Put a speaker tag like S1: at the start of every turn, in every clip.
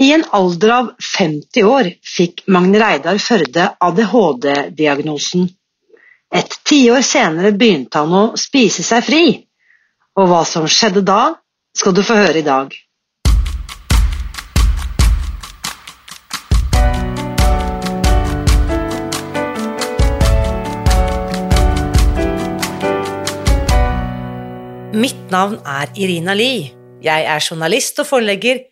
S1: I en alder av 50 år fikk Magne Reidar Førde ADHD-diagnosen. Et tiår senere begynte han å spise seg fri, og hva som skjedde da, skal du få høre i dag.
S2: Mitt navn er Irina Lie. Jeg er journalist og forlegger,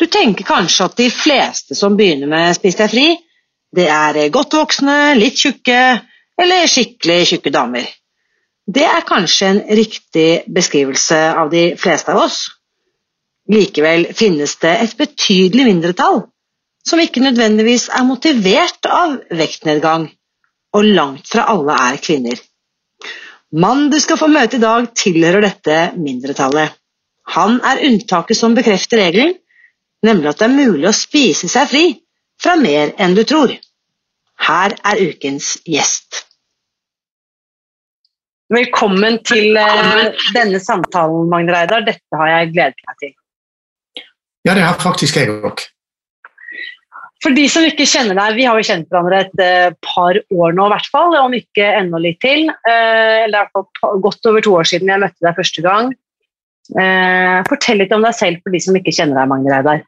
S1: Du tenker kanskje at de fleste som begynner med Spis deg fri, det er godt voksne, litt tjukke eller skikkelig tjukke damer. Det er kanskje en riktig beskrivelse av de fleste av oss. Likevel finnes det et betydelig mindretall som ikke nødvendigvis er motivert av vektnedgang, og langt fra alle er kvinner. Mannen du skal få møte i dag, tilhører dette mindretallet. Han er unntaket som bekrefter regelen, nemlig at det er mulig å spise seg fri fra mer enn du tror. Her er ukens gjest. Velkommen til uh, denne samtalen, Magne Reidar. Dette har jeg gledet meg til.
S3: Ja, det har faktisk jeg òg.
S1: For de som ikke kjenner deg, Vi har jo kjent hverandre et uh, par år nå, i hvert fall, om ikke enda litt til. Uh, eller i hvert fall godt over to år siden jeg møtte deg første gang. fortell litt om deg selv for de som ikke kjenner deg, Magne Reidar.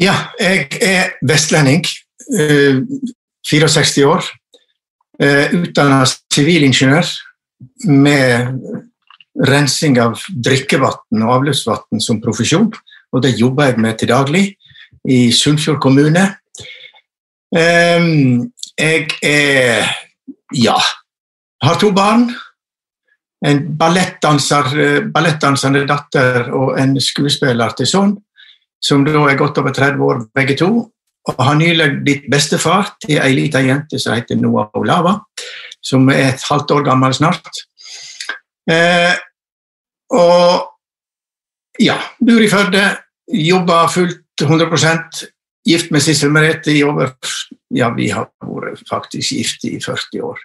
S3: Ja, jeg er vestlending. 64 eh, år. Eh, Utdanna sivilingeniør med rensing av drikkevann og avløpsvann som profesjon. Og det jobber jeg med til daglig i Sunnfjord kommune. Jeg er ja, har to barn. En ballettdansende datter og en skuespiller til sønn som da er godt over 30 år begge to. Og har nylig blitt bestefar til ei lita jente som heter Noah Olava, som er et halvt år gammel snart. Eh, og ja, bor i Førde, jobber fullt 100% Gift med Sissel Merete i over Ja, vi har vært faktisk gift i 40 år.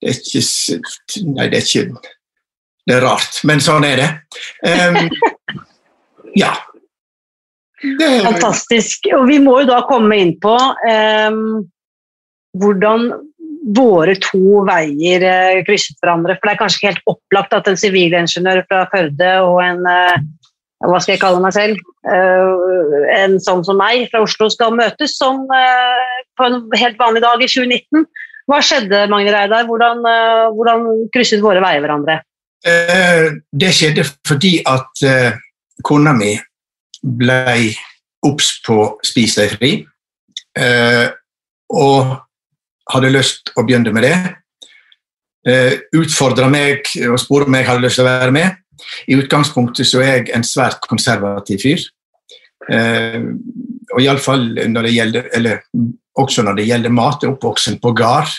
S3: Det er ikke Nei, det er ikke Det er rart, men sånn er det. Um, ja,
S1: Fantastisk. Og vi må jo da komme inn på eh, hvordan våre to veier eh, krysset hverandre. For det er kanskje ikke helt opplagt at en sivilingeniør fra Førde og en eh, hva skal jeg kalle meg selv, uh, en sånn som meg fra Oslo skal møtes som uh, på en helt vanlig dag i 2019. Hva skjedde, Magne Reidar? Hvordan, uh, hvordan krysset våre veier hverandre?
S3: det skjedde fordi at kona mi ble obs på Spis deg fri, eh, og hadde lyst å begynne med det. Eh, Utfordra meg og spurte om jeg hadde lyst til å være med. I utgangspunktet så er jeg en svært konservativ fyr. Eh, og iallfall når det gjelder eller også når det gjelder mat, er oppvoksen på gard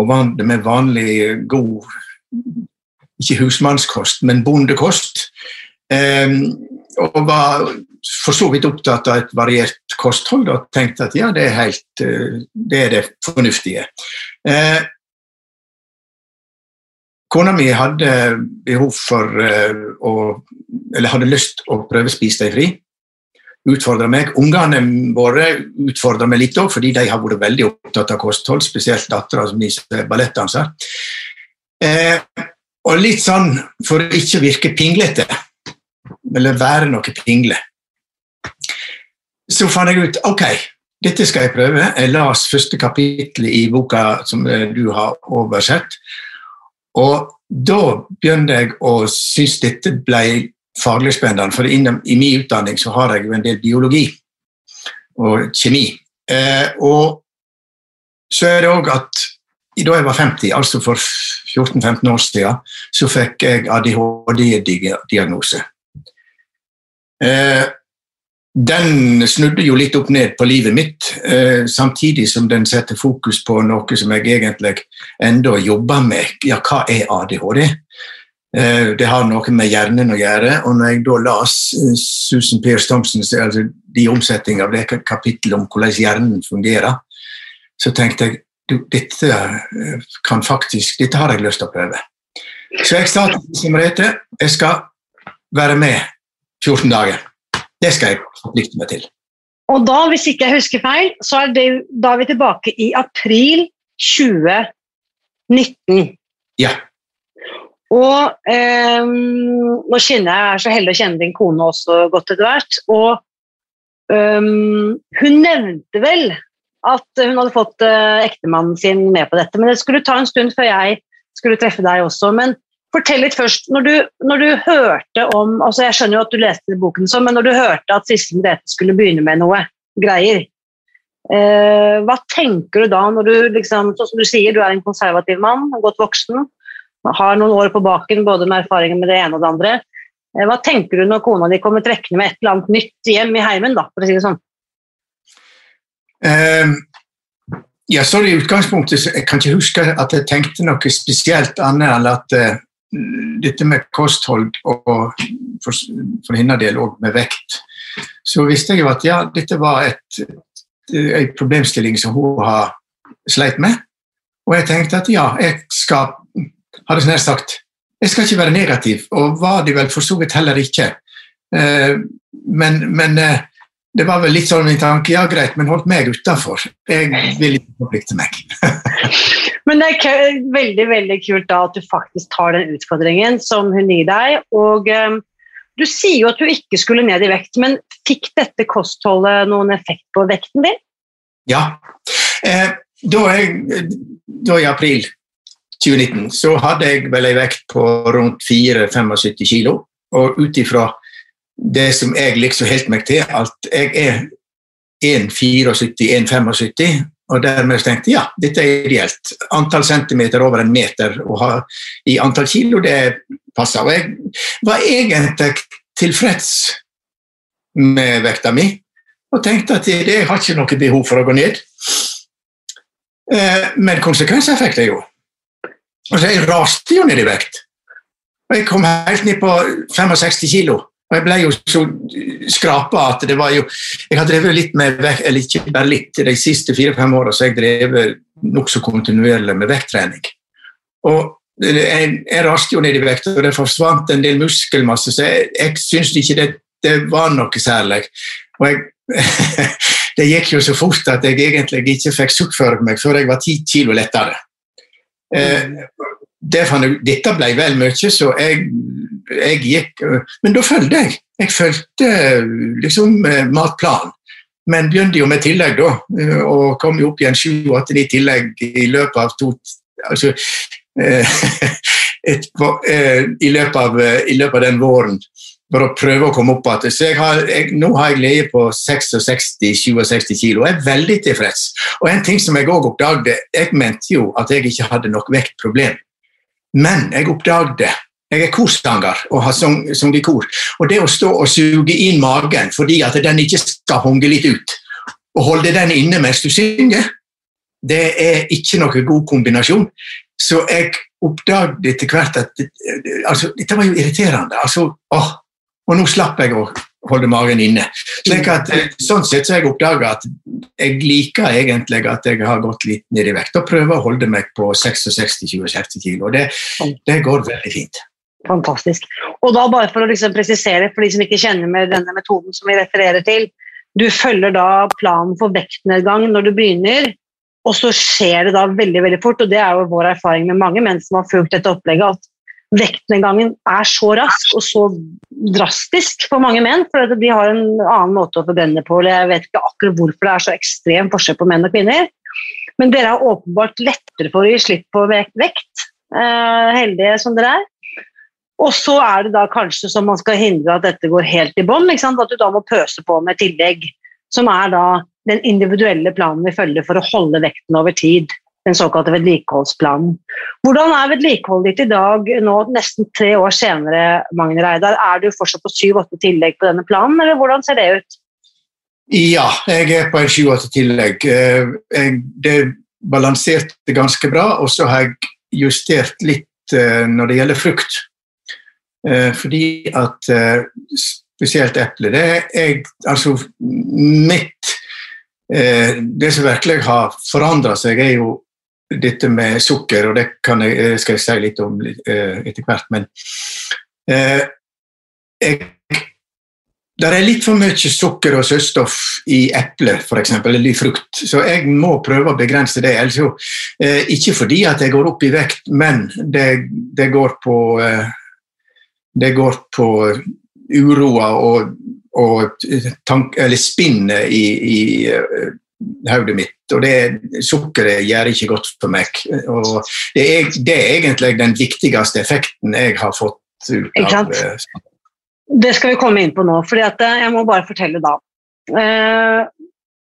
S3: og vant med vanlig god ikke husmannskost, men bondekost. Og var for så vidt opptatt av et variert kosthold og tenkte at ja, det er, helt, eh, det, er det fornuftige. Eh, kona mi hadde behov for eh, å Eller hadde lyst å prøve å spise deg fri. Utfordra meg. Ungene våre utfordra meg litt òg, fordi de har vært veldig opptatt av kosthold, spesielt dattera som er ballettdanser. Eh, og litt sånn for å ikke virke pinglete, eller være noe pingle så fant jeg ut ok, dette skal jeg prøve. Jeg las første kapittel i boka som eh, du har oversett. Og da begynte jeg å synes dette ble faglig spennende, for innom, i min utdanning så har jeg jo en del biologi og kjemi. Eh, og så er det òg at da jeg var 50, altså for 14-15 år siden, så fikk jeg ADHD-diagnose. Eh, den snudde jo litt opp ned på livet mitt, eh, samtidig som den setter fokus på noe som jeg egentlig enda jobber med. Ja, hva er ADHD? Eh, det har noe med hjernen å gjøre. Og når jeg da las Susan Pears Thompsons altså de omsetning av det kapittelet om hvordan hjernen fungerer, så tenkte jeg dette kan faktisk, dette har jeg lyst til å prøve. Så jeg sa til Merete jeg skal være med 14 dager. Det skal jeg forplikte meg til.
S4: Og da, hvis ikke jeg husker feil, så er det, da er vi tilbake i april 2019.
S3: Ja.
S4: Og eh, nå kjenner jeg, jeg er så heldig å kjenne din kone også godt etter hvert. Og eh, hun nevnte vel at hun hadde fått eh, ektemannen sin med på dette. Men det skulle ta en stund før jeg skulle treffe deg også. Men fortell litt først. Når du, når du hørte om altså Jeg skjønner jo at du leste boken, så, men når du hørte at Sissel Merete skulle begynne med noe greier, eh, hva tenker du da når du liksom, sånn som du sier, du er en konservativ mann, godt voksen, har noen år på baken både med erfaringer med det ene og det andre. Eh, hva tenker du når kona di kommer trekkende med et eller annet nytt hjem i heimen, da, for å si det sånn?
S3: Um ja, så I utgangspunktet jeg kan ikke huske at jeg tenkte noe spesielt annet enn at uh, dette med kosthold og for, for hennes del med vekt, så visste jeg jo at ja, dette var en problemstilling som hun har sleit med. Og jeg tenkte at ja, jeg skal hadde nær sagt, jeg skal ikke være negativ, og var det vel for så vidt heller ikke. Uh, men, men uh, det var vel litt sånn min tanke. Ja, greit, men holdt meg utafor. Jeg vil ikke forplikte meg.
S4: men det er veldig veldig kult da at du faktisk tar den utfordringen som hun gir deg. Og um, du sier jo at du ikke skulle ned i vekt, men fikk dette kostholdet noen effekt på vekten din?
S3: Ja. Eh, da, jeg, da, i april 2019 så hadde jeg vel en vekt på rundt 4-75 kilo. Og ut ifra det som jeg liksom helt meg til, at jeg er 1,74-1,75, og dermed tenkte jeg ja, dette er ideelt. Antall centimeter over en meter og ha, i antall kilo, det passer. Og jeg var egentlig tilfreds med vekta mi og tenkte at jeg, jeg har ikke noe behov for å gå ned. Eh, men konsekvenser fikk det jo. Altså, jeg raste jo ned i vekt. Og jeg kom helt ned på 65 kilo. Og jeg ble jo så skrapa at det var jo Jeg har drevet litt med vekt, eller ikke bare litt, de siste fire-fem åra har jeg drevet nokså kontinuerlig med vekttrening. Og jeg, jeg raste jo ned i vekt, og det forsvant en del muskelmasse, så jeg, jeg syns ikke det, det, var noe særlig. Og jeg, det gikk jo så fort at jeg egentlig ikke fikk sukk for meg før jeg var ti kilo lettere. Eh, det jeg, dette ble vel mye, så jeg jeg gikk Men da fulgte jeg. Jeg fulgte liksom matplanen. Men begynte jo med tillegg, da. Og kom jo opp igjen sju-åtte-ni tillegg i løpet av to altså, et, i, løpet av, i løpet av den våren for å prøve å komme opp igjen. Så jeg har, jeg, nå har jeg ligget på 66-67 kilo og er veldig tilfreds. Og en ting som jeg òg oppdaget, jeg mente jo at jeg ikke hadde nok vektproblem. Men jeg oppdaget jeg er korsanger og har sunget i kor. Og det å stå og suge inn magen fordi at den ikke skal hunge litt ut, og holde den inne mens du synger, det er ikke noen god kombinasjon. Så jeg oppdaget etter hvert at altså, Dette var jo irriterende. Altså, åh, og nå slapp jeg å holde magen inne. Slik at, sånn sett så har jeg oppdaga at jeg liker egentlig at jeg har gått litt ned i vekt og prøver å holde meg på 66-67 kilo. Det, det går veldig fint.
S4: Fantastisk. Og da bare for å liksom presisere for de som ikke kjenner med denne metoden som vi refererer til. Du følger da planen for vektnedgang når du begynner, og så skjer det da veldig veldig fort. og Det er jo vår erfaring med mange menn som har fulgt dette opplegget. at vektnedgangen er så rask og så drastisk for mange menn. For de har en annen måte å forbrenne på. eller Jeg vet ikke akkurat hvorfor det er så ekstrem forskjell på menn og kvinner. Men dere har åpenbart lettere for å gi slipp på vekt. Eh, heldige som dere er. Og så er det da kanskje som man skal hindre at dette går helt i bånn. At du da må pøse på med tillegg, som er da den individuelle planen vi følger for å holde vekten over tid den såkalte vedlikeholdsplanen. Hvordan er vedlikeholdet ditt i dag, nå nesten tre år senere, Magne Reidar? Er du fortsatt på syv-åtte tillegg på denne planen, eller hvordan ser det ut?
S3: Ja, jeg er på en sju-åtte tillegg. Eh, det balanserte ganske bra, og så har jeg justert litt eh, når det gjelder frukt. Eh, fordi at spesielt eple det er altså mitt Det som virkelig har forandra seg, er jo dette med sukker, og det jeg, eh, skal jeg si litt om uh, etter hvert. Men uh, jeg, det er litt for mye sukker og søstoff i eple, f.eks., eller i frukt. Så jeg må prøve å begrense det. Altså, uh, ikke fordi at jeg går opp i vekt, men det, det går på Det går på uroa og, og tank, eller spinnet i, i hodet mitt. Og det, sukkeret gjør ikke godt for meg. Og det er, det er egentlig den viktigste effekten jeg har fått ut av eh,
S4: Det skal vi komme inn på nå, for eh, jeg må bare fortelle da. Uh,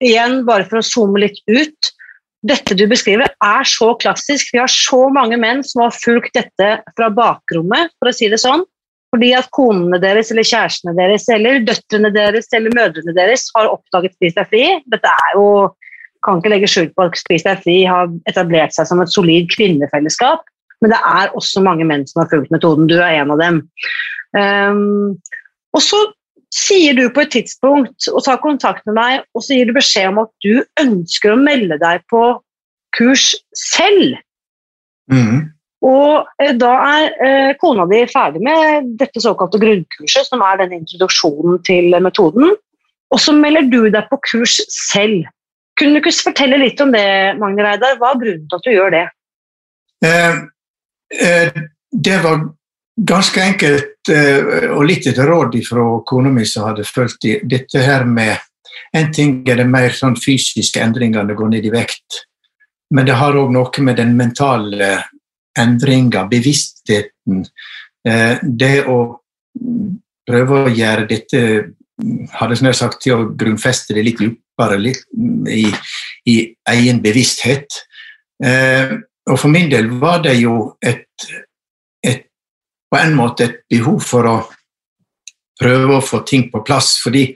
S4: igjen, bare for å zoome litt ut. Dette du beskriver, er så klassisk. Vi har så mange menn som har fulgt dette fra bakrommet, for å si det sånn. Fordi at konene deres eller kjærestene deres eller døtrene deres eller mødrene deres har oppdaget Spis deg fri. Dette er jo kan ikke legge skjul på at Spis deg fri har etablert seg som et solid kvinnefellesskap. Men det er også mange menn som har fulgt metoden. Du er en av dem. Um, og så sier du på et tidspunkt og tar kontakt med meg og så gir du beskjed om at du ønsker å melde deg på kurs selv. Mm. Og eh, da er eh, kona di ferdig med dette såkalte grunnkurset, som er den introduksjonen til metoden. Og så melder du deg på kurs selv. Kunne du ikke fortelle litt om det, Magne Reidar? Hva er grunnen til at du gjør det?
S3: Eh, eh, det var ganske enkelt, eh, og litt etter råd fra kona mi som hadde fulgt dette her med En ting er det mer sånn fysiske endringene, går ned i vekt. Men det har òg noe med den mentale endringer, bevisstheten. Eh, det å prøve å gjøre dette hadde jeg sagt, til å grunnfeste det litt dypere litt i, i, egen bevissthet. Eh, og for min del var det jo et, et, på en måte et behov for å prøve å få ting på plass, fordi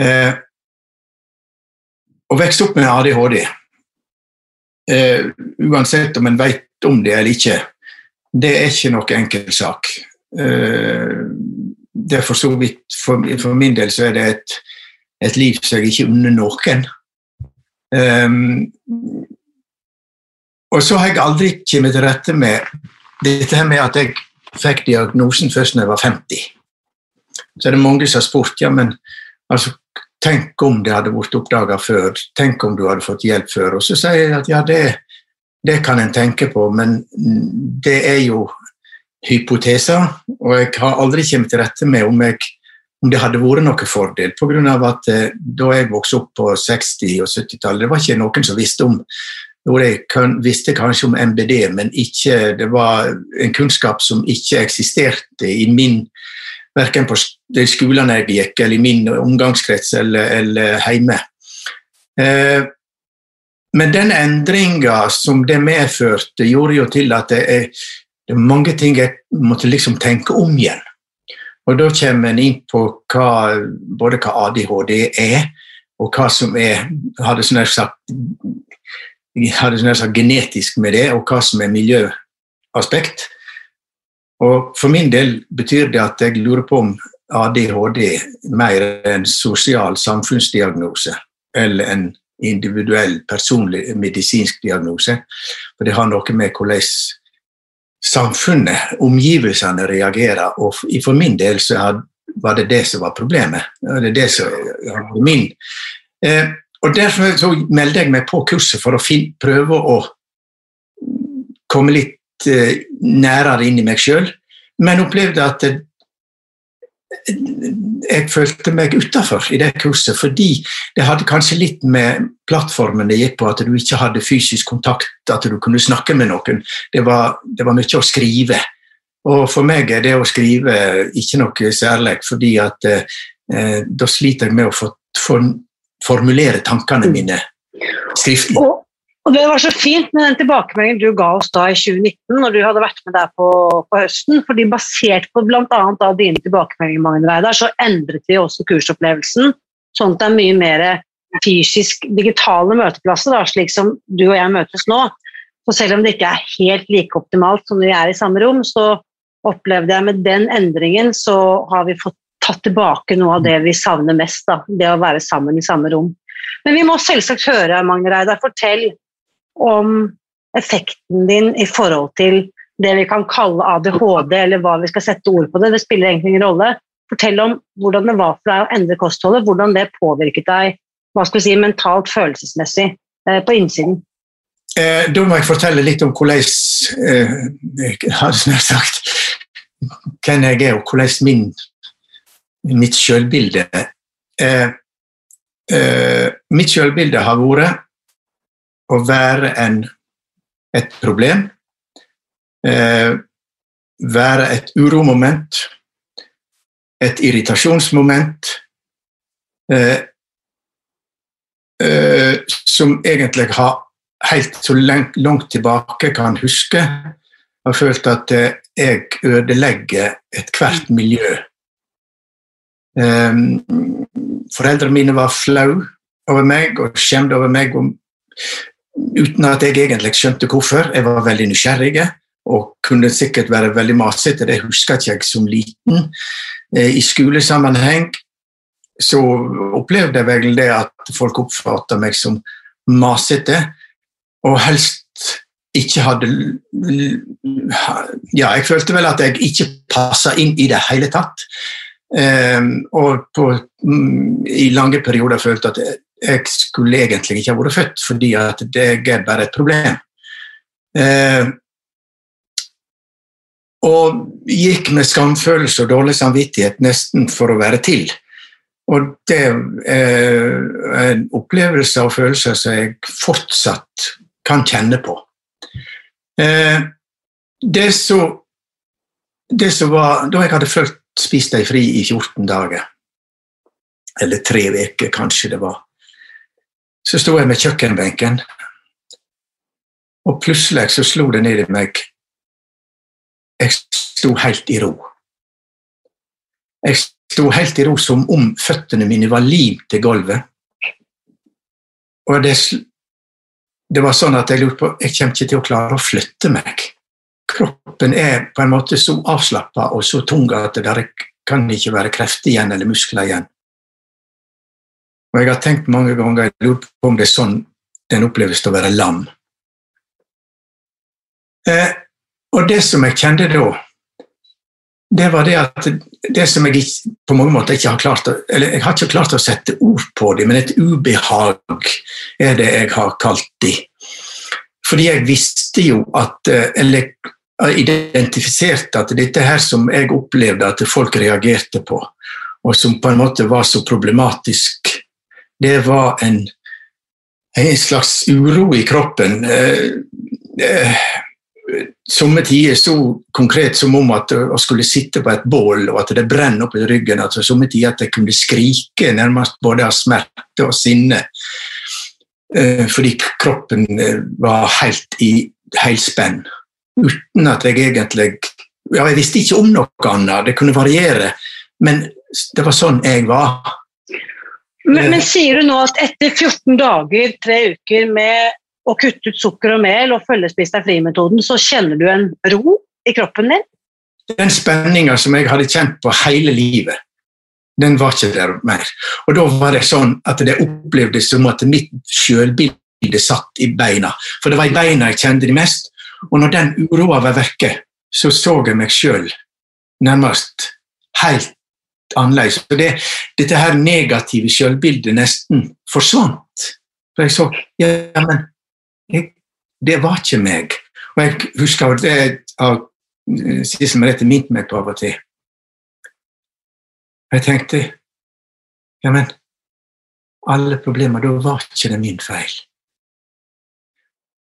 S3: eh, Å vokse opp med ADHD, eh, uansett om en vet om det eller ikke, det er ikke noe enkel sak. Eh, det er for så vidt for, for, min del så er det et, et liv som jeg ikke unner noen. Um, og så har jeg aldri kommet til rette med dette med at jeg fikk diagnosen først da jeg var 50. Så er det mange som har spurt ja, men altså, tenk om det hadde blitt oppdaga før. Tenk om du hadde fått hjelp før. Og så sier jeg at ja, det, det kan en tenke på, men det er jo hypoteser, og jeg har aldri kommet til rette med om, jeg, om det hadde vært noen fordel. Pga. at eh, da jeg vokste opp på 60- og 70-tallet, det var ikke noen som visste om jo, kan, visste kanskje om MBD, men ikke, det var en kunnskap som ikke eksisterte i min Verken på skolene jeg gikk, eller i min omgangskrets eller, eller hjemme. Eh, men den endringa som det medførte, gjorde jo til at det er, mange ting jeg måtte liksom tenke om igjen. Og da kommer en inn på hva, både hva ADHD er, og hva som er hadde sånn sagt, hadde sånn sagt genetisk med det, og hva som er miljøaspekt. Og For min del betyr det at jeg lurer på om ADHD mer er en sosial samfunnsdiagnose eller en individuell, personlig medisinsk diagnose. For det har noe med hvordan samfunnet, omgivelsene, reagerer. Og for min del så var det det som var problemet. Det er det som var min. Eh, og Derfor så meldte jeg meg på kurset for å prøve å komme litt uh, nærere inn i meg sjøl, men opplevde at jeg følte meg utafor i det kurset, fordi det hadde kanskje litt med plattformen det gikk på, at du ikke hadde fysisk kontakt, at du kunne snakke med noen. Det var, det var mye å skrive. Og for meg er det å skrive ikke noe særlig, fordi at eh, da sliter jeg med å få, for, formulere tankene mine skriftlig.
S4: Og det var så fint med den tilbakemeldingen du ga oss da i 2019, når du hadde vært med der på, på høsten. fordi Basert på bl.a. dine tilbakemeldinger, Magne Reidar, så endret vi også kursopplevelsen. Sånn at det er mye mer fysisk digitale møteplasser, da, slik som du og jeg møtes nå. Så selv om det ikke er helt like optimalt som når vi er i samme rom, så opplevde jeg med den endringen så har vi fått tatt tilbake noe av det vi savner mest. Da, det å være sammen i samme rom. Men vi må selvsagt høre, Magne Reidar, fortell om effekten din i forhold til det vi kan kalle ADHD, eller hva vi skal sette ord på det. Det spiller egentlig ingen rolle. Fortell om hvordan det var for deg å endre kostholdet, hvordan det påvirket deg hva skal vi si, mentalt, følelsesmessig eh, på innsiden.
S3: Eh, da må jeg fortelle litt om hvordan eh, hadde sagt, hvem jeg er, og hvordan mitt er. eh, eh, Mitt sjølbilde har vært å være en, et problem, eh, være et uromoment, et irritasjonsmoment, eh, eh, som egentlig har helt så langt, langt tilbake kan huske, har følt at eh, jeg ødelegger ethvert miljø. Eh, foreldrene mine var flau over meg og skjemte over meg uten at jeg egentlig skjønte hvorfor. Jeg var veldig nysgjerrig og kunne sikkert være veldig masete. Det husker ikke jeg som liten. Eh, I skolesammenheng så opplevde jeg vel det at folk oppfatta meg som masete, og helst ikke hadde Ja, jeg følte vel at jeg ikke passa inn i det hele tatt. Um, og på, um, i lange perioder følte at jeg, jeg skulle egentlig ikke ha vært født, fordi at det er bare et problem. Eh, og gikk med skamfølelse og dårlig samvittighet nesten for å være til. Og det er en opplevelse og følelser som jeg fortsatt kan kjenne på. Eh, det som var Da jeg hadde følt spist deg fri i 14 dager, eller tre uker kanskje det var, så sto jeg med kjøkkenbenken, og plutselig så slo det ned i meg. Jeg sto helt i ro. Jeg sto helt i ro som om føttene mine var limt til gulvet. Og det, det, var sånn at jeg lurte på jeg kommer ikke til å klare å flytte meg. Kroppen er på en måte så avslappa og så tung at det der kan ikke være krefter igjen eller muskler igjen. Og jeg har tenkt mange ganger jeg lurt på om det er sånn den oppleves å være lam. Eh, og det som jeg kjente da, det var det at det som jeg på mange måter ikke har klart å, eller jeg har ikke klart å sette ord på det, men et ubehag er det jeg har kalt det. Fordi jeg visste jo at eh, Eller identifiserte at dette her som jeg opplevde at folk reagerte på, og som på en måte var så problematisk det var en, en slags uro i kroppen. Eh, eh, somme tider så konkret som om at å skulle sitte på et bål og at det brenner opp i ryggen. altså Somme tider at jeg kunne skrike nærmest både av smerte og sinne. Eh, fordi kroppen var helt i helspenn. Uten at jeg egentlig ja, Jeg visste ikke om noe annet, det kunne variere. Men det var sånn jeg var.
S4: Men, men, sier du nå at etter 14 dager, tre uker med å kutte ut sukker og mel og følge Spis deg fri-metoden, så kjenner du en ro i kroppen din?
S3: Den spenninga som jeg hadde kjent på hele livet, den var ikke der mer. Og da var det sånn at det opplevdes som at mitt sjølbilde satt i beina. For det var i beina jeg kjente det mest. Og når den uroa var vekke, så så jeg meg sjøl nærmest helt annerledes. Og det, dette her negative selvbildet nesten forsvant. For jeg så ja, men jeg, det var ikke meg. Og jeg husker det av Sissel Merete minnet meg på av og til. Jeg tenkte ja, men alle problemer, da var ikke det min feil.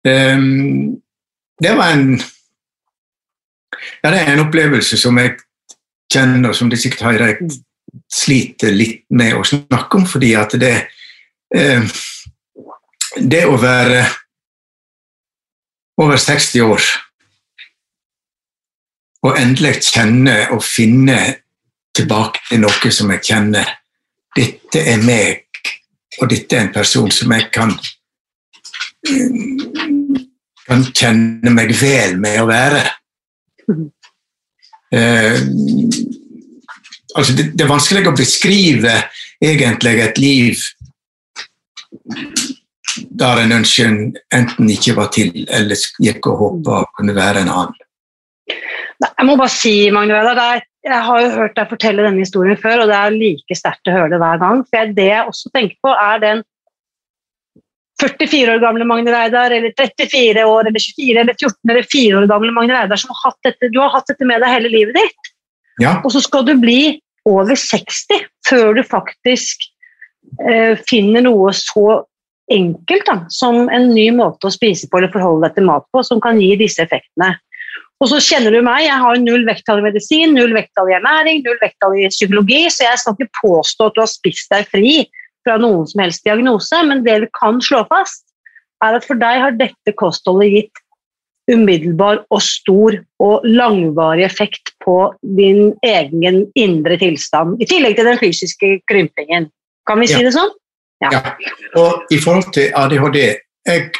S3: Um, det var en ja, det er en opplevelse som jeg kjenner, som de sikkert har jeg sliter litt med å snakke om, fordi at det eh, Det å være over 60 år og endelig kjenne og finne tilbake til noe som jeg kjenner Dette er meg, og dette er en person som jeg kan kan kjenne meg vel med å være. Eh, altså det, det, er vanskelig å beskrive egentlig et liv der en ønsker enten ikke var til, eller gikk og håpa kunne være en annen.
S4: Jeg må bare si, Magne Vedar, jeg har jo hørt deg fortelle denne historien før, og det er like sterkt å høre det hver gang. For det jeg også tenker på, er den 44 år gamle Magne Reidar, eller 34 år, eller 24 eller 14 eller 4 år gamle Magne Reidar som har hatt dette, du har hatt dette med deg hele livet ditt.
S3: Ja.
S4: Og så skal du bli over 60 før du faktisk eh, finner noe så enkelt da, som en ny måte å spise på eller forholde deg til mat på, som kan gi disse effektene. Og så kjenner du meg, jeg har null vekttall i medisin, null vekttall i ernæring, null vekttall i psykologi, så jeg skal ikke påstå at du har spist deg fri fra noen som helst diagnose, men det vi kan slå fast, er at for deg har dette kostholdet gitt umiddelbar og stor og langvarig effekt på din egen indre tilstand, i tillegg til den fysiske krympingen. Kan vi si
S3: ja.
S4: det sånn?
S3: Ja. ja. Og i forhold til ADHD Jeg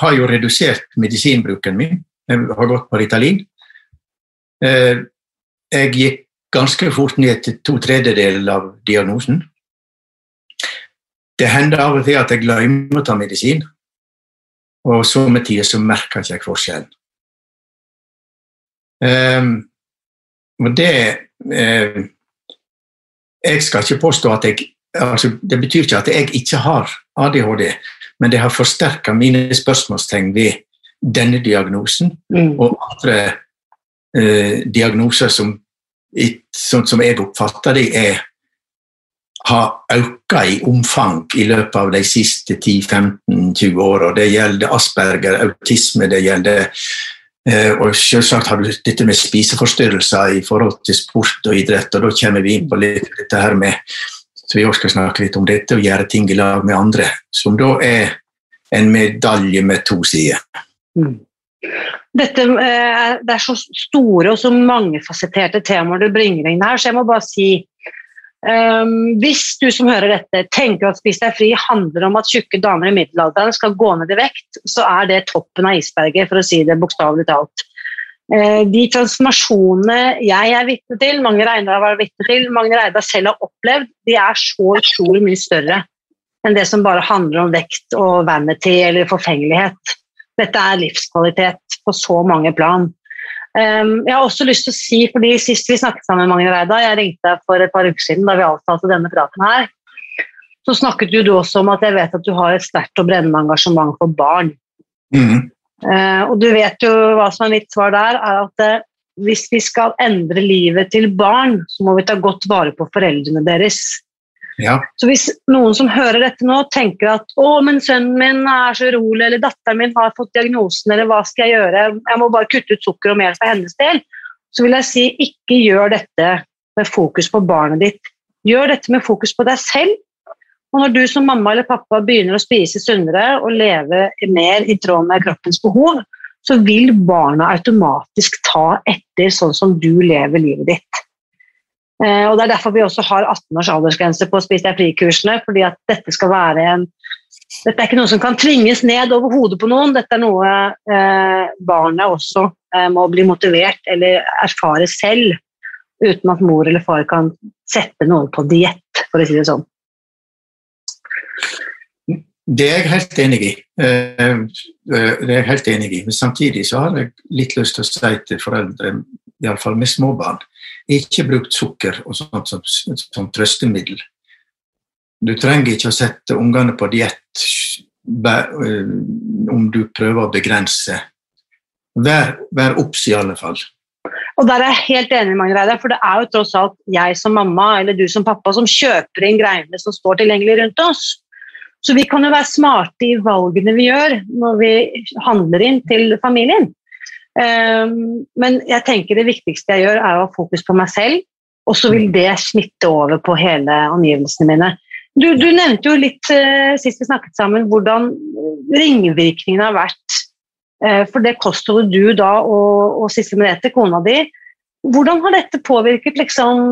S3: har jo redusert medisinbruken min. Jeg har gått på Ritalin. Eh, jeg gikk ganske fort ned til to tredjedeler av diagnosen. Det hender av og til at jeg glemmer å ta medisin, og somme tider så merker ikke jeg forskjellen. Um, og det uh, Jeg skal ikke påstå at jeg altså, Det betyr ikke at jeg ikke har ADHD, men det har forsterka mine spørsmålstegn ved denne diagnosen mm. og andre uh, diagnoser som, sånn som jeg oppfatter det, er har økt i omfang i løpet av de siste 10-15-20 åra. Det gjelder Asperger, autisme, det gjelder eh, og selvsagt har du dette med spiseforstyrrelser i forhold til sport og idrett. og Da kommer vi inn på litt dette her med så vi også skal snakke litt om dette og gjøre ting i lag med andre. Som da er en medalje med to sider. Mm.
S4: Dette, eh, det er så store og så mangefasetterte temaer du bringer inn her, så jeg må bare si Um, hvis du som hører dette tenker at Spis deg fri handler om at tjukke damer i middelalderen skal gå ned i vekt, så er det toppen av isberget, for å si det bokstavelig talt. Uh, de transformasjonene jeg er vitne til, mange Reidar har vært vitne til, mange Reidar selv har opplevd, de er så utrolig mye større enn det som bare handler om vekt og vanity eller forfengelighet. Dette er livskvalitet på så mange plan. Um, jeg har også lyst til å si, fordi Sist vi snakket sammen, Magne Reida, jeg ringte deg for et par uker siden da vi avtalte denne praten her, så snakket du også om at jeg vet at du har et sterkt og brennende engasjement for barn.
S3: Mm.
S4: Uh, og du vet jo hva som er mitt svar der, er at uh, hvis vi skal endre livet til barn, så må vi ta godt vare på foreldrene deres.
S3: Ja.
S4: Så hvis noen som hører dette nå, tenker at å, men sønnen min er så urolig, eller datteren min har fått diagnosen, eller hva skal jeg gjøre, jeg må bare kutte ut sukker og mel for hennes del, så vil jeg si ikke gjør dette med fokus på barnet ditt. Gjør dette med fokus på deg selv. Og når du som mamma eller pappa begynner å spise sunnere og leve mer i tråd med kroppens behov, så vil barna automatisk ta etter sånn som du lever livet ditt. Eh, og Det er derfor vi også har 18 års aldersgrense på Spis deg fri-kursene. fordi at dette skal være en dette er ikke noe som kan tvinges ned over hodet på noen. Dette er noe eh, barnet også eh, må bli motivert eller erfare selv, uten at mor eller far kan sette noe på diett, for å si det sånn.
S3: Det er jeg helt enig i. Eh, eh, det er jeg helt enig i. Men samtidig så har jeg litt lyst til å si til foreldre, iallfall med småbarn, ikke brukt sukker og sånt som, som trøstemiddel. Du trenger ikke å sette ungene på diett eh, om du prøver å begrense vær, vær obs, i alle fall.
S4: Og der er jeg helt enig, Magne for det er jo tross alt jeg som mamma eller du som pappa som kjøper inn greiene som står tilgjengelig rundt oss. Så vi kan jo være smarte i valgene vi gjør når vi handler inn til familien. Um, men jeg tenker det viktigste jeg gjør, er å ha fokus på meg selv, og så vil det smitte over på hele omgivelsene mine. Du, du nevnte jo litt uh, sist vi snakket sammen, hvordan ringvirkningene har vært uh, for det kostholdet du da og, og Sissel Merete, kona di, hvordan har dette påvirket liksom,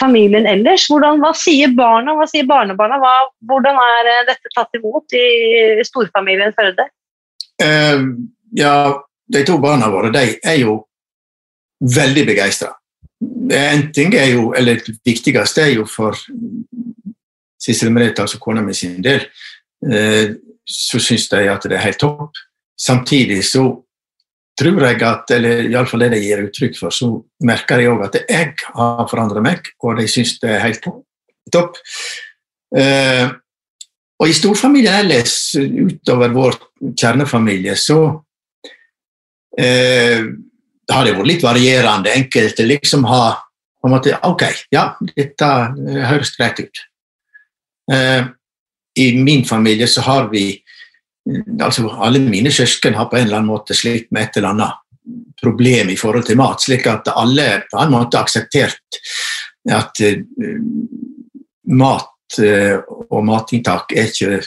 S4: familien ellers? Hvordan, hva sier barna, hva sier barnebarna? Hva, hvordan er eh, dette tatt imot i storfamilien Førde?
S3: Uh, ja, de to barna våre de er jo veldig begeistra. En ting er jo, eller Det viktigste er jo for Sissel Merete, altså kona mi sin del, uh, så syns de at det er helt topp. Samtidig så tror jeg at, eller iallfall det de gir uttrykk for, så merker jeg òg at jeg har forandret meg, og de syns det er helt topp. Eh, og i storfamilien ellers, utover vår kjernefamilie, så eh, har det vært litt varierende. Enkelte liksom har på en måte Ok, ja, dette høres greit ut. Eh, I min familie så har vi altså Alle mine søsken har på en eller annen måte slitt med et eller annet problem i forhold til mat, slik at alle på en måte har akseptert at eh, mat eh, og matinntak er ikke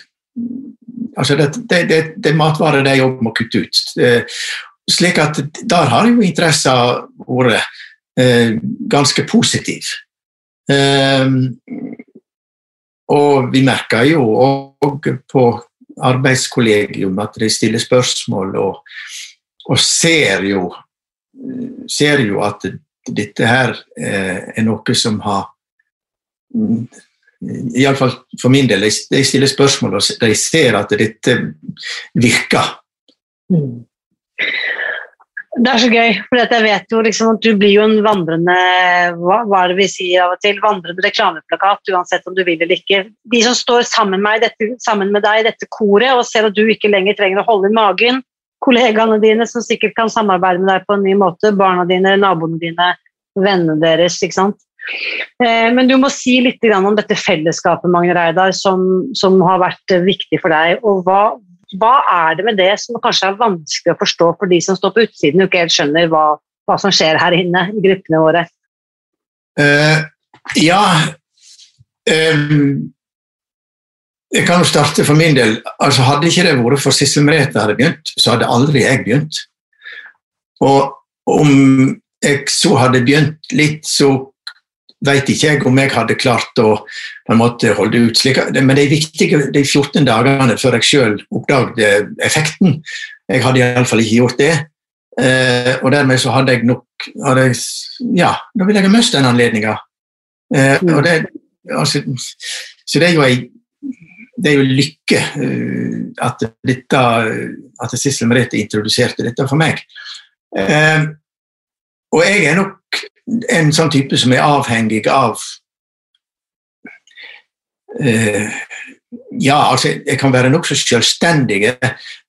S3: altså det, det, det, det er matvarer de òg må kutte ut. Slik at der har jo interessa vært ganske positiv. og vi merker jo òg på arbeidskollegium at de stiller spørsmål og, og ser, jo, ser jo at dette her eh, er noe som har Iallfall for min del, de stiller spørsmål og de ser at dette virker. Mm.
S4: Det er så gøy, for jeg vet jo liksom at du blir jo en vandrende hva, hva er det vi sier av og til, vandrende reklameplakat uansett om du vil eller ikke. De som står sammen med, dette, sammen med deg i dette koret og ser at du ikke lenger trenger å holde i magen, kollegaene dine som sikkert kan samarbeide med deg på en ny måte, barna dine, naboene dine, vennene deres. ikke sant? Eh, men du må si litt om dette fellesskapet Magne Reidar, som, som, har vært viktig for deg. og hva, hva er det med det som kanskje er vanskelig å forstå for de som står på utsiden og ikke helt skjønner hva, hva som skjer her inne i gruppene våre?
S3: Uh, ja um, Jeg kan jo starte for min del. Altså, hadde ikke det vært for Sissel Merete hadde begynt, så hadde aldri jeg begynt. Og om jeg så hadde begynt litt, så vet ikke jeg om jeg hadde klart å på en måte holde ut. Slik, men de viktige de 14 dagene før jeg sjøl oppdaget effekten Jeg hadde iallfall ikke gjort det. Eh, og dermed så hadde jeg nok hadde jeg, Ja, da ville jeg ha mistet den anledninga. Eh, mm. altså, så det er jo ei det er jo lykke uh, at, dette, at Sissel Merete introduserte dette for meg. Eh, og jeg er nok en sånn type som er avhengig av uh, Ja, altså, jeg kan være nokså selvstendig,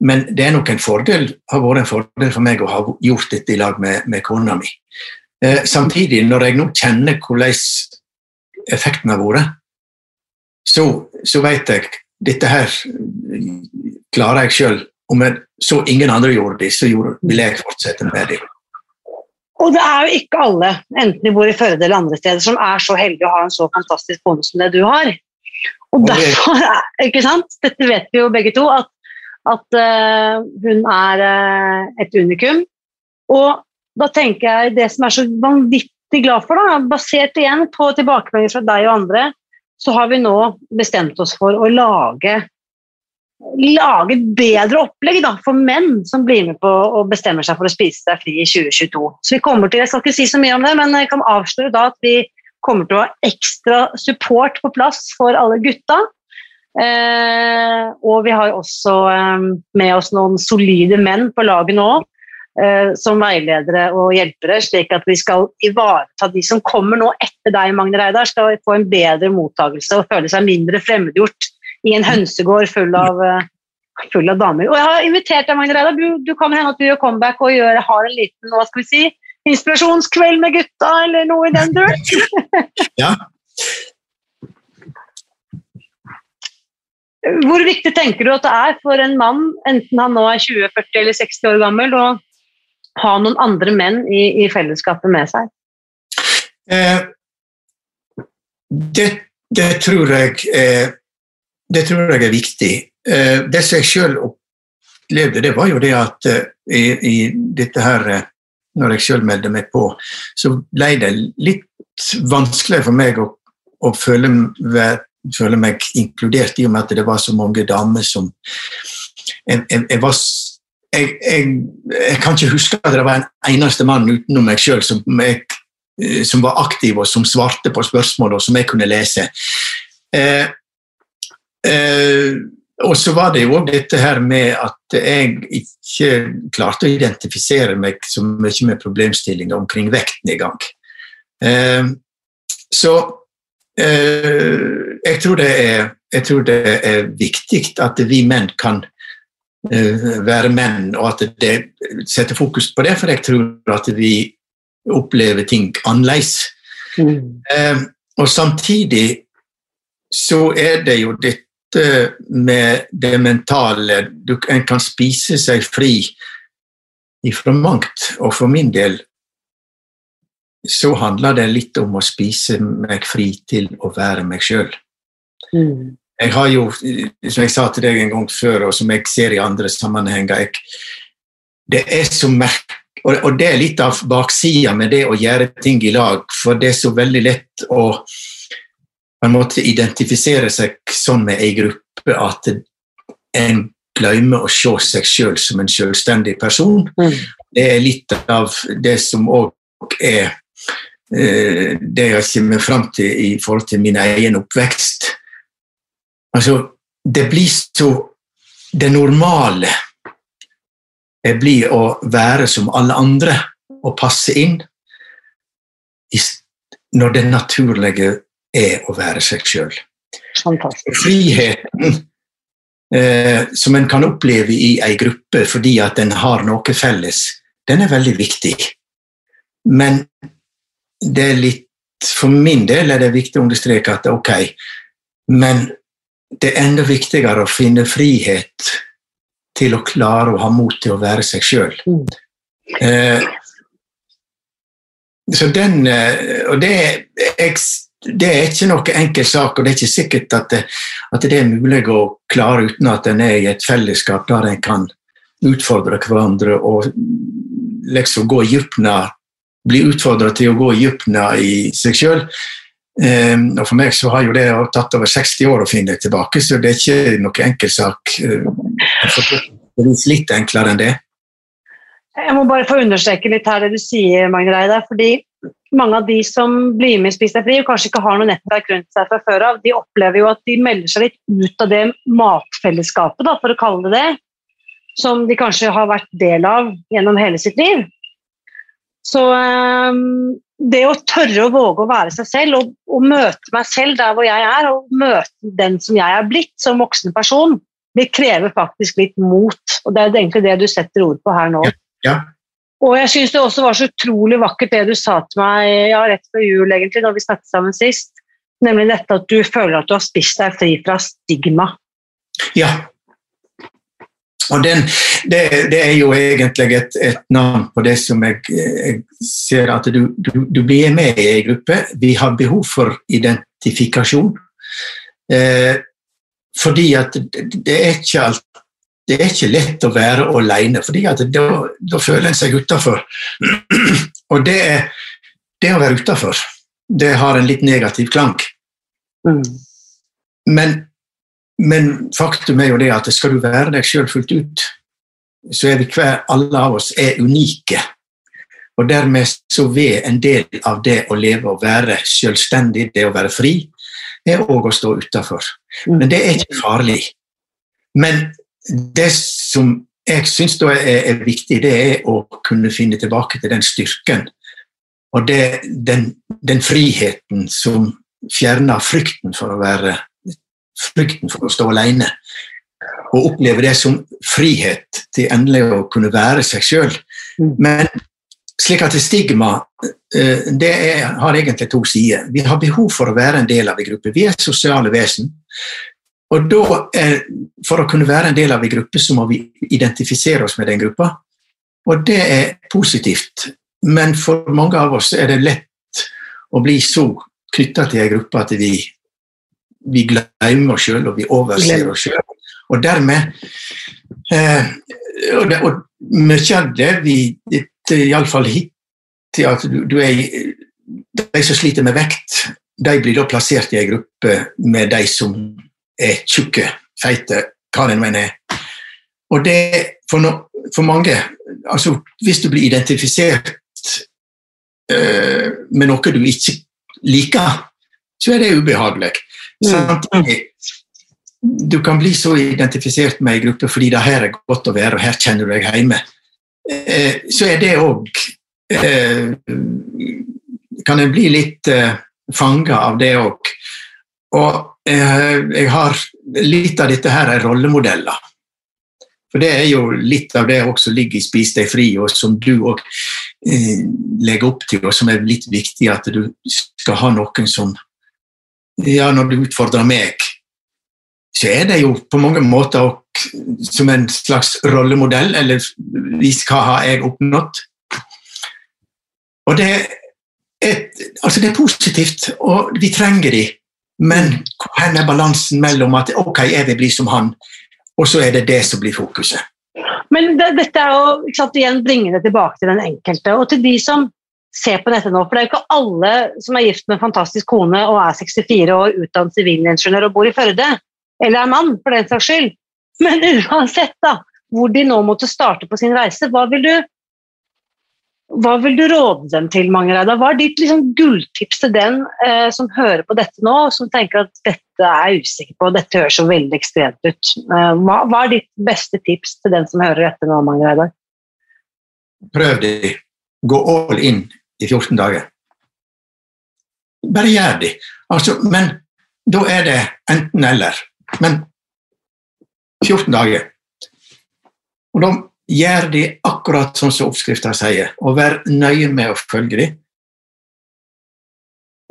S3: men det er nok en fordel, har vært en fordel for meg å ha gjort dette i lag med, med kona mi. Uh, samtidig, når jeg nå kjenner hvordan effekten har vært, så, så vet jeg dette her klarer jeg sjøl. Om jeg så ingen andre gjorde det, så vil jeg fortsette med det.
S4: Og det er jo ikke alle, enten de bor i Førde eller andre steder, som er så heldige å ha en så fantastisk bonde som det du har. Og derfor, ikke sant, dette vet vi jo begge to, at, at uh, hun er uh, et unikum. Og da tenker jeg det som er så vanvittig glad for, da, basert igjen på tilbakemeldinger fra deg og andre, så har vi nå bestemt oss for å lage lage et bedre opplegg da, for menn som blir med på og bestemmer seg for å spise seg fri i 2022. Så vi kommer til, Jeg skal ikke si så mye om det, men jeg kan avsløre da at vi kommer til å ha ekstra support på plass for alle gutta. Eh, og vi har også eh, med oss noen solide menn på laget nå. Eh, som veiledere og hjelpere, slik at vi skal ivareta de som kommer nå etter deg, Magne Reidar, skal få en bedre mottakelse og føle seg mindre fremmedgjort i en hønsegård full av uh, full av damer. Og jeg har invitert deg, Magne Reidar. Du, du kan hende at du gjør comeback og gjør, har en liten hva skal vi si, inspirasjonskveld med gutta, eller noe i den duren.
S3: ja.
S4: Hvor viktig tenker du at det er for en mann, enten han nå er 20, 40 eller 60 år gammel, å ha noen andre menn i, i fellesskapet med seg?
S3: Eh, det, det, tror jeg er, det tror jeg er viktig. Eh, det som jeg sjøl opplevde, det var jo det at eh, i, i, dette her eh, Når jeg sjøl meldte meg på, så ble det litt vanskeligere for meg å, å føle, føle, meg inkludert, i og med at det var så mange damer som jeg, jeg, jeg var jeg, jeg, jeg, kan ikke huske at det var en eneste mann utenom meg sjøl som, som, var aktiv og som svarte på spørsmål, og som jeg kunne lese. Eh, eh, og så var det jo dette her med at jeg ikke klarte å identifisere meg så mye med problemstillinger omkring vekten vektnedgang. Eh, så eh, jeg, tror er, jeg, tror det er, viktig at vi menn kan eh, være menn, og at det setter fokus på det, for jeg tror at vi opplever ting annerledes. Mm. Eh, og samtidig så er det jo dette med det mentale du, En kan spise seg fri ifra mangt, og for min del så handler det litt om å spise meg fri til å være meg sjøl. Mm. Jeg har jo, som jeg sa til deg en gang før, og som jeg ser i andre sammenhenger jeg, Det er så merkelig og, det er litt av baksida med det å gjøre ting i lag, for det er så veldig lett å en måte identifisere seg sånn med ei gruppe at en glemmer å se seg sjøl som en selvstendig person. Mm. Det er litt av det som òg er eh, det jeg kommer fram til i forhold til min egen oppvekst. Altså, det blir så Det normale det blir å være som alle andre og passe inn når det naturlige er å være seg sjøl. Friheten eh, som en kan oppleve i ei gruppe fordi at en har noe felles, den er veldig viktig. Men det er litt For min del er det viktig å understreke at ok, men det er enda viktigere å finne frihet til å klare å ha mot til å være seg sjøl. Mm. Eh, så den eh, Og det jeg det er ikke noe enkel sak, og det er ikke sikkert at det, at det er mulig å klare uten at en er i et fellesskap der en kan utfordre hverandre og liksom gå dypna Bli utfordra til å gå dypna i seg sjøl. Um, ehm, og for meg så har jo det tatt over 60 år å finne det tilbake, så det er ikke noe enkel sak. Det er litt enklere enn det.
S4: Jeg må bare få understreke litt her det du sier, Magne Reidar. fordi mange av de som blir med i Spis deg fri og kanskje ikke har noe nettverk rundt seg fra før av, de opplever jo at de melder seg litt ut av det matfellesskapet, da, for å kalle det det, som de kanskje har vært del av gjennom hele sitt liv. Så um, det å tørre å våge å være seg selv og, og, møte meg selv der hvor jeg er, og møte den som jeg er blitt som voksen person, det krever faktisk litt mot. Og det er egentlig det du setter ord på her nå.
S3: Ja.
S4: Og jeg syns det også var så utrolig vakkert det du sa til meg ja, rett før jul, egentlig, når vi snakket sammen sist. Nemlig dette at du føler at du har spist deg fri fra stigma.
S3: Ja. Og den, det, det, er jo egentlig et, et, navn på det som jeg, jeg ser at du, du, du, blir med i en gruppe. Vi har behov for identifikasjon. Eh, fordi at det, er ikke alt det er ikke lett å være alene, for da, da, føler en seg utafor. Og det, det, å være utafor, det har en litt negativ klang. Mm. Men, men, faktum er jo det at skal du være deg sjøl fullt ut, så er vi hver, alle av oss er unike. Og dermed så vil en del av det å leve og være selvstendig, det å være fri, er òg å stå utafor. Mm. Men det er ikke farlig. Men det som jeg syns er, er, viktig, det er å kunne finne tilbake til den styrken og det, den, den, friheten som fjerner frykten for å være frykten for å stå alene. og oppleve det som frihet til endelig å kunne være seg sjøl.
S4: Mm.
S3: Men slik at stigma eh, det er, har egentlig to sider. Vi har behov for å være en del av en gruppe. Vi er sosiale vesen. Og da er, For å kunne være en del av en gruppe, så må vi identifisere oss med den gruppa. Og det er positivt. Men for mange av oss er det lett å bli så knytta til en gruppe at vi, vi glemmer oss sjøl, og vi overser oss sjøl. Og dermed eh, og, det, og mye av det vi Iallfall hittil at du, du er De som sliter med vekt, de blir da plassert i en gruppe med de som er tjukke, feite, hva det nå enn er. Og det for, no, for mange altså Hvis du blir identifisert uh, med noe du ikke liker, så er det ubehagelig.
S4: Mm.
S3: Samtidig du kan bli så identifisert med ei gruppe fordi det her er godt å være, og her kjenner du deg hjemme. Eh, så er det òg eh, Kan en bli litt eh, fanga av det òg. Og eh, jeg har litt av dette her er rollemodeller. For det er jo litt av det også ligger i Spis deg fri, og som du òg eh, legger opp til, og som er litt viktig, at du skal ha noen som Ja, når du utfordrer meg, så er det jo på mange måter som en slags rollemodell, eller vis hva har jeg oppnådd. Og det er, altså det er positivt, og vi trenger de, men hvor er balansen mellom at ok, jeg vil bli som han, og så er det det som blir fokuset.
S4: Men det, dette er sant, igjen bringe det tilbake til den enkelte, og til de som ser på dette nå. For det er jo ikke alle som er gift med en fantastisk kone og er 64 år, utdannet sivilingeniør og bor i Førde eller er mann, for den saks skyld. Men uansett da, hvor de nå måtte starte på sin reise, hva vil du, hva vil du råde dem til, Mangereida? Hva er ditt liksom, gulltips til den eh, som hører på dette nå, som tenker at dette er jeg usikker på, dette høres så veldig ekstremt ut. Eh, hva, hva, er ditt beste tips til den som hører dette nå, Mangereida?
S3: Prøv de. Gå all in i 14 dager. Bare gjør de. Altså, men da er det enten-eller. Men 14 dager. Og da gjør de akkurat sånn som oppskrifta sier, og vær nøye med å følge dem.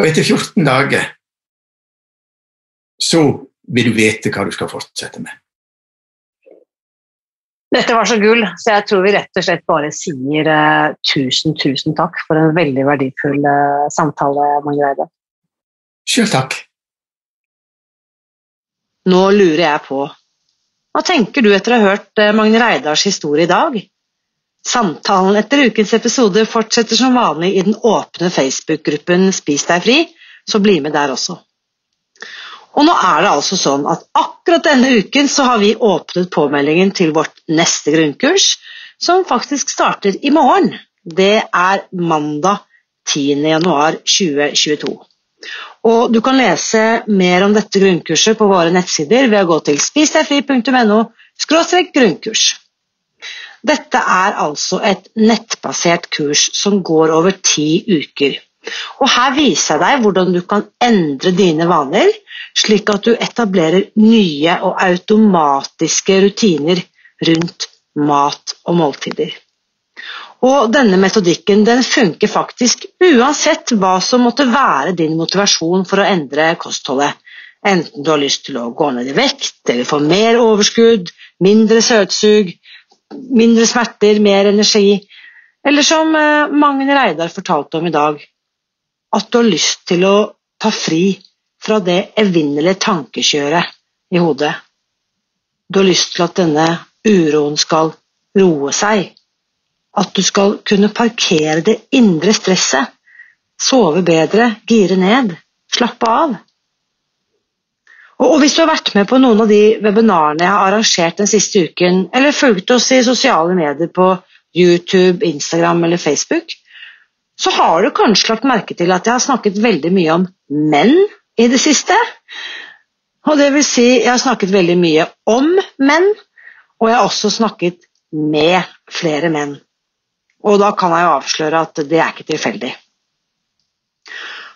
S3: Og etter 14 dager så vil du vite hva du skal fortsette med.
S4: Dette var så gull, så jeg tror vi rett og slett bare sier uh, tusen, tusen takk for en veldig verdifull uh, samtale, Margrethe.
S3: Sjøl takk.
S1: Nå lurer jeg på, hva tenker du etter å ha hørt eh, Magne Reidars historie i dag? Samtalen etter ukens episode fortsetter som vanlig i den åpne Facebook-gruppen Spis deg fri, så bli med der også. Og nå er det altså sånn at akkurat denne uken så har vi åpnet påmeldingen til vårt neste grunnkurs, som faktisk starter i morgen. Det er mandag 10. januar 2022. Og du kan lese mer om dette grunnkurset på våre nettsider ved å gå til spisdegfri.no grunnkurs. Dette er altså et nettbasert kurs som går over ti uker. Og Her viser jeg deg hvordan du kan endre dine vaner, slik at du etablerer nye og automatiske rutiner rundt mat og måltider. Og denne metodikken den funker faktisk uansett hva som måtte være din motivasjon for å endre kostholdet. Enten du har lyst til å gå ned i vekt, eller få mer overskudd, mindre søtsug, mindre smerter, mer energi, eller som eh, Magne Reidar fortalte om i dag, at du har lyst til å ta fri fra det evinnelige tankekjøret i hodet. Du har lyst til at denne uroen skal roe seg at du skal kunne parkere det indre stresset, sove bedre, gire ned, slappe av. Og Hvis du har vært med på noen av de webinarene jeg har arrangert den siste uken, eller fulgt oss i sosiale medier på YouTube, Instagram eller Facebook, så har du kanskje lagt merke til at jeg har snakket veldig mye om menn i det siste. Og det vil si, jeg har snakket veldig mye om menn, og jeg har også snakket med flere menn. Og da kan jeg jo avsløre at det er ikke tilfeldig.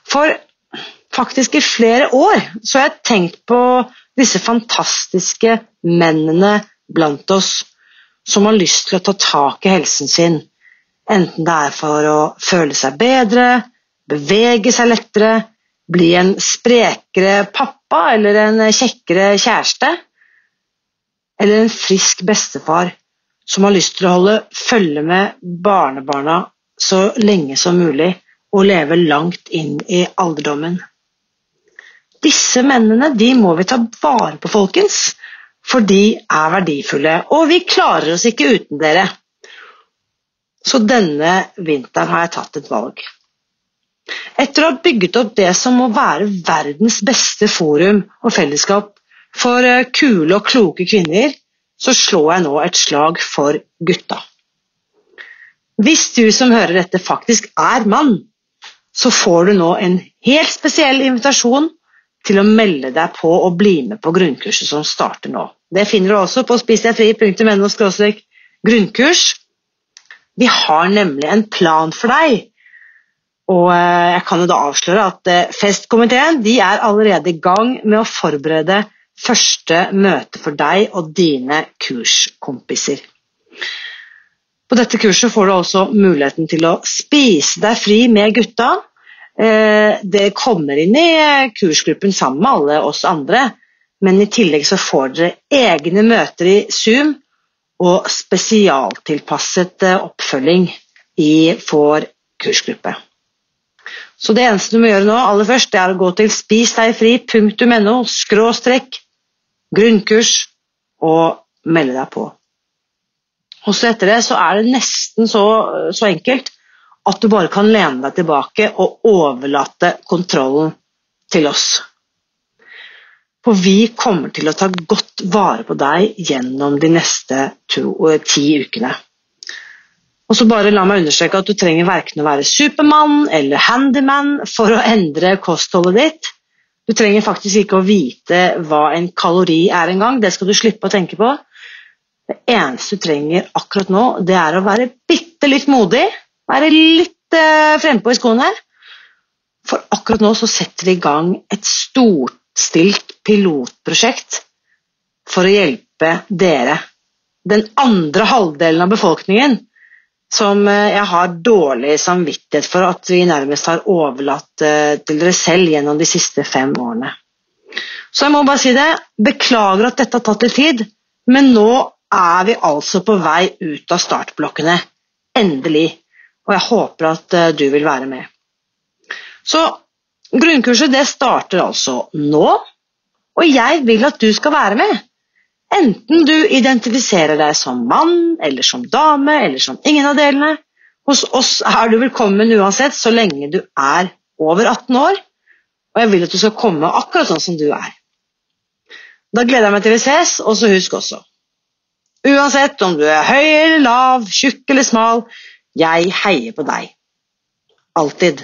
S1: For faktisk i flere år så har jeg tenkt på disse fantastiske mennene blant oss som har lyst til å ta tak i helsen sin, enten det er for å føle seg bedre, bevege seg lettere, bli en sprekere pappa eller en kjekkere kjæreste, eller en frisk bestefar som har lyst til å holde følge med barnebarna så lenge som mulig og leve langt inn i alderdommen. Disse mennene de må vi ta vare på, folkens, for de er verdifulle, og vi klarer oss ikke uten dere. Så denne vinteren har jeg tatt et valg. Etter å ha bygget opp det som må være verdens beste forum og fellesskap for eh, kule og kloke kvinner, så slår jeg nå et slag for gutta. Hvis du som hører dette faktisk er mann, så får du nå en helt spesiell invitasjon til å melde deg på og bli med på grunnkurset som starter nå. Det finner du også på spisdegfri.no grunnkurs. Vi har nemlig en plan for deg. Og eh, jeg kan jo da avsløre at eh, Festkomiteen de er allerede i gang med å forberede første møte for deg og dine kurskompiser. På dette kurset får du også muligheten til å spise deg fri med gutta Eh, det kommer inn i kursgruppen sammen med alle oss andre, men i tillegg så får dere egne møter i Zoom og spesialtilpasset eh, oppfølging i vår kursgruppe. Så det eneste du må gjøre nå, aller først, det er å gå til spisdegfri.no skråstrekk grunnkurs og melde deg på. Og så etter det så er det nesten så, så enkelt at du bare kan lene deg tilbake og overlate kontrollen til oss. For vi kommer til å ta godt vare på deg gjennom de neste to, eh, ti ukene. Og så bare la meg understreke at Du trenger verken å være supermann eller handyman for å endre kostholdet ditt. Du trenger faktisk ikke å vite hva en kalori er engang. Det skal du slippe å tenke på. Det eneste du trenger akkurat nå, det er å være bitte litt modig være litt eh, frempå i skoene her. For akkurat nå så setter vi i gang et storstilt pilotprosjekt for å hjelpe dere, den andre halvdelen av befolkningen, som eh, jeg har dårlig samvittighet for at vi nærmest har overlatt eh, til dere selv gjennom de siste fem årene. Så jeg må bare si det. Beklager at dette har tatt litt tid, men nå er vi altså på vei ut av startblokkene. Endelig og jeg håper at eh, du vil være med. Så grunnkurset det starter altså nå, og jeg vil at du skal være med. Enten du identifiserer deg som mann eller som dame eller som ingen av delene. Hos oss er du velkommen uansett, så lenge du er over 18 år. Og jeg vil at du skal komme akkurat sånn som du er. Da gleder jeg meg til vi ses, og så husk også Uansett om du er høy eller lav, tjukk eller smal, jeg heier på deg. Alltid.